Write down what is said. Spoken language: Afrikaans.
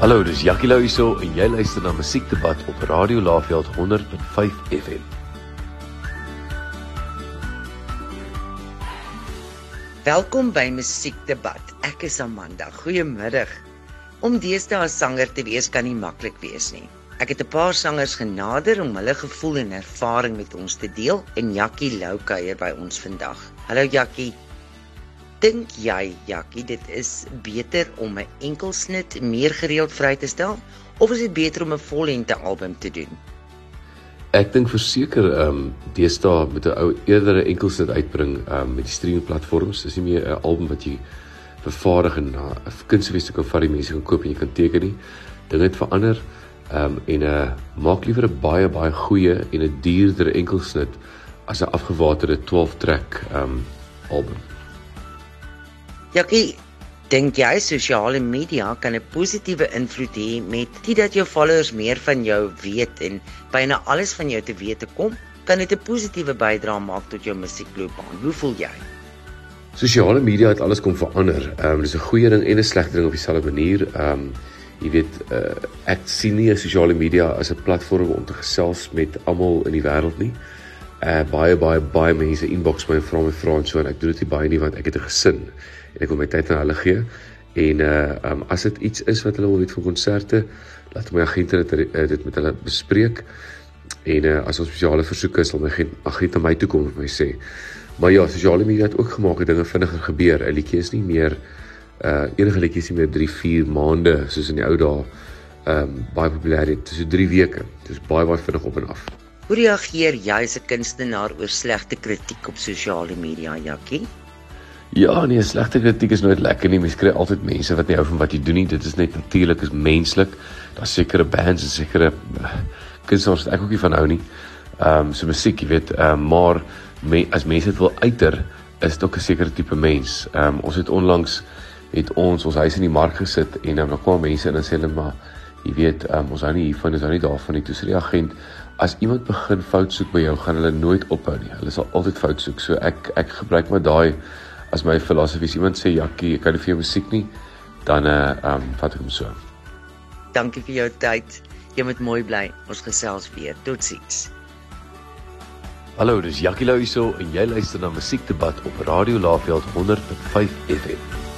Hallo, dis Jackie Lou hierso en jy luister na Musiekdebat op Radio Laveld 100.5 FM. Welkom by Musiekdebat. Ek is Amanda. Goeiemiddag. Om deesdae 'n sanger te wees kan nie maklik wees nie. Ek het 'n paar sangers genader om hulle gevoel en ervaring met ons te deel en Jackie Lou kuier by ons vandag. Hallo Jackie. Dink jy, Jackie, dit is beter om 'n enkelsnit meer gereeld vry te stel of is dit beter om 'n vollengte album te doen? Ek dink verseker ehm um, deesdae met 'n ou eerder 'n enkelsnit uitbring ehm um, met die streaming platforms. Dis nie meer 'n album wat jy vervaardig en na 'n kunstefees kan vat die mense kan koop en jy kan teken nie. Dinge het verander. Ehm um, en 'n uh, maak liewer 'n baie baie goeie en 'n duurder enkelsnit as 'n afgewaterde 12 track ehm um, album. Jackie, dink jy sosiale media kan 'n positiewe invloed hê met dit dat jou followers meer van jou weet en byna alles van jou te weet kom? Kan dit 'n positiewe bydrae maak tot jou musiekloopbaan? Hoe voel jy? Sosiale media het alles kom verander. Ehm um, dis 'n goeie ding en 'n slegte ding op dieselfde manier. Ehm um, jy weet uh, ek sien nie sosiale media as 'n platform om te gesels met almal in die wêreld nie. Uh baie baie baie mense inbox my en vra my vra en so en ek doen dit nie baie nie want ek het 'n gesin en ek wil my tyd aan hulle gee. En uh um, as dit iets is wat hulle wil weet vir konserte, laat my agent dit uh, dit met hulle bespreek. En uh as ons spesiale versoeke is, sal my agent aan my toe kom en my sê. Maar ja, sosiale media het ook gemaak dat dinge vinniger gebeur. 'n Liedjie is nie meer uh enige liedjies nie meer 3, 4 maande soos in die ou dae. Um, baie populêr het. Dis so 3 weke. Dis baie baie vinnig op en af. Hoe reageer jy as 'n kunstenaar oor slegte kritiek op sosiale media, Jackie? Ja, nee, slegte kritiek is nooit lekker nie. Mens kry altyd mense wat nie hou van wat jy doen nie. Dit is net natuurlik, is menslik. Daar's sekere bands en sekere uh, kunstenaars wat ek ook nie van hou nie. Ehm um, so musiek, jy weet, ehm uh, maar me, as mense dit wil uiter, is dit ook 'n sekere tipe mens. Ehm um, ons het onlangs het ons ons huis in die mark gesit en dan kom mense en dan sê hulle maar jy weet um, ons hou nie hiervan is hou nie daarvan nie. Toe sê die agent as iemand begin fout soek by jou gaan hulle nooit ophou nie. Hulle sal altyd fout soek. So ek ek gebruik maar daai as my filosofie iemand sê Jakkie ek kan nie vir jou musiek nie. Dan uh um vat ek hom so. Dankie vir jou tyd. Jy moet mooi bly. Ons gesels weer. Totsiens. Hallo dis Jakkie Lou hierso en jy luister na Musiekdebat op Radio Laveld 100.5 FM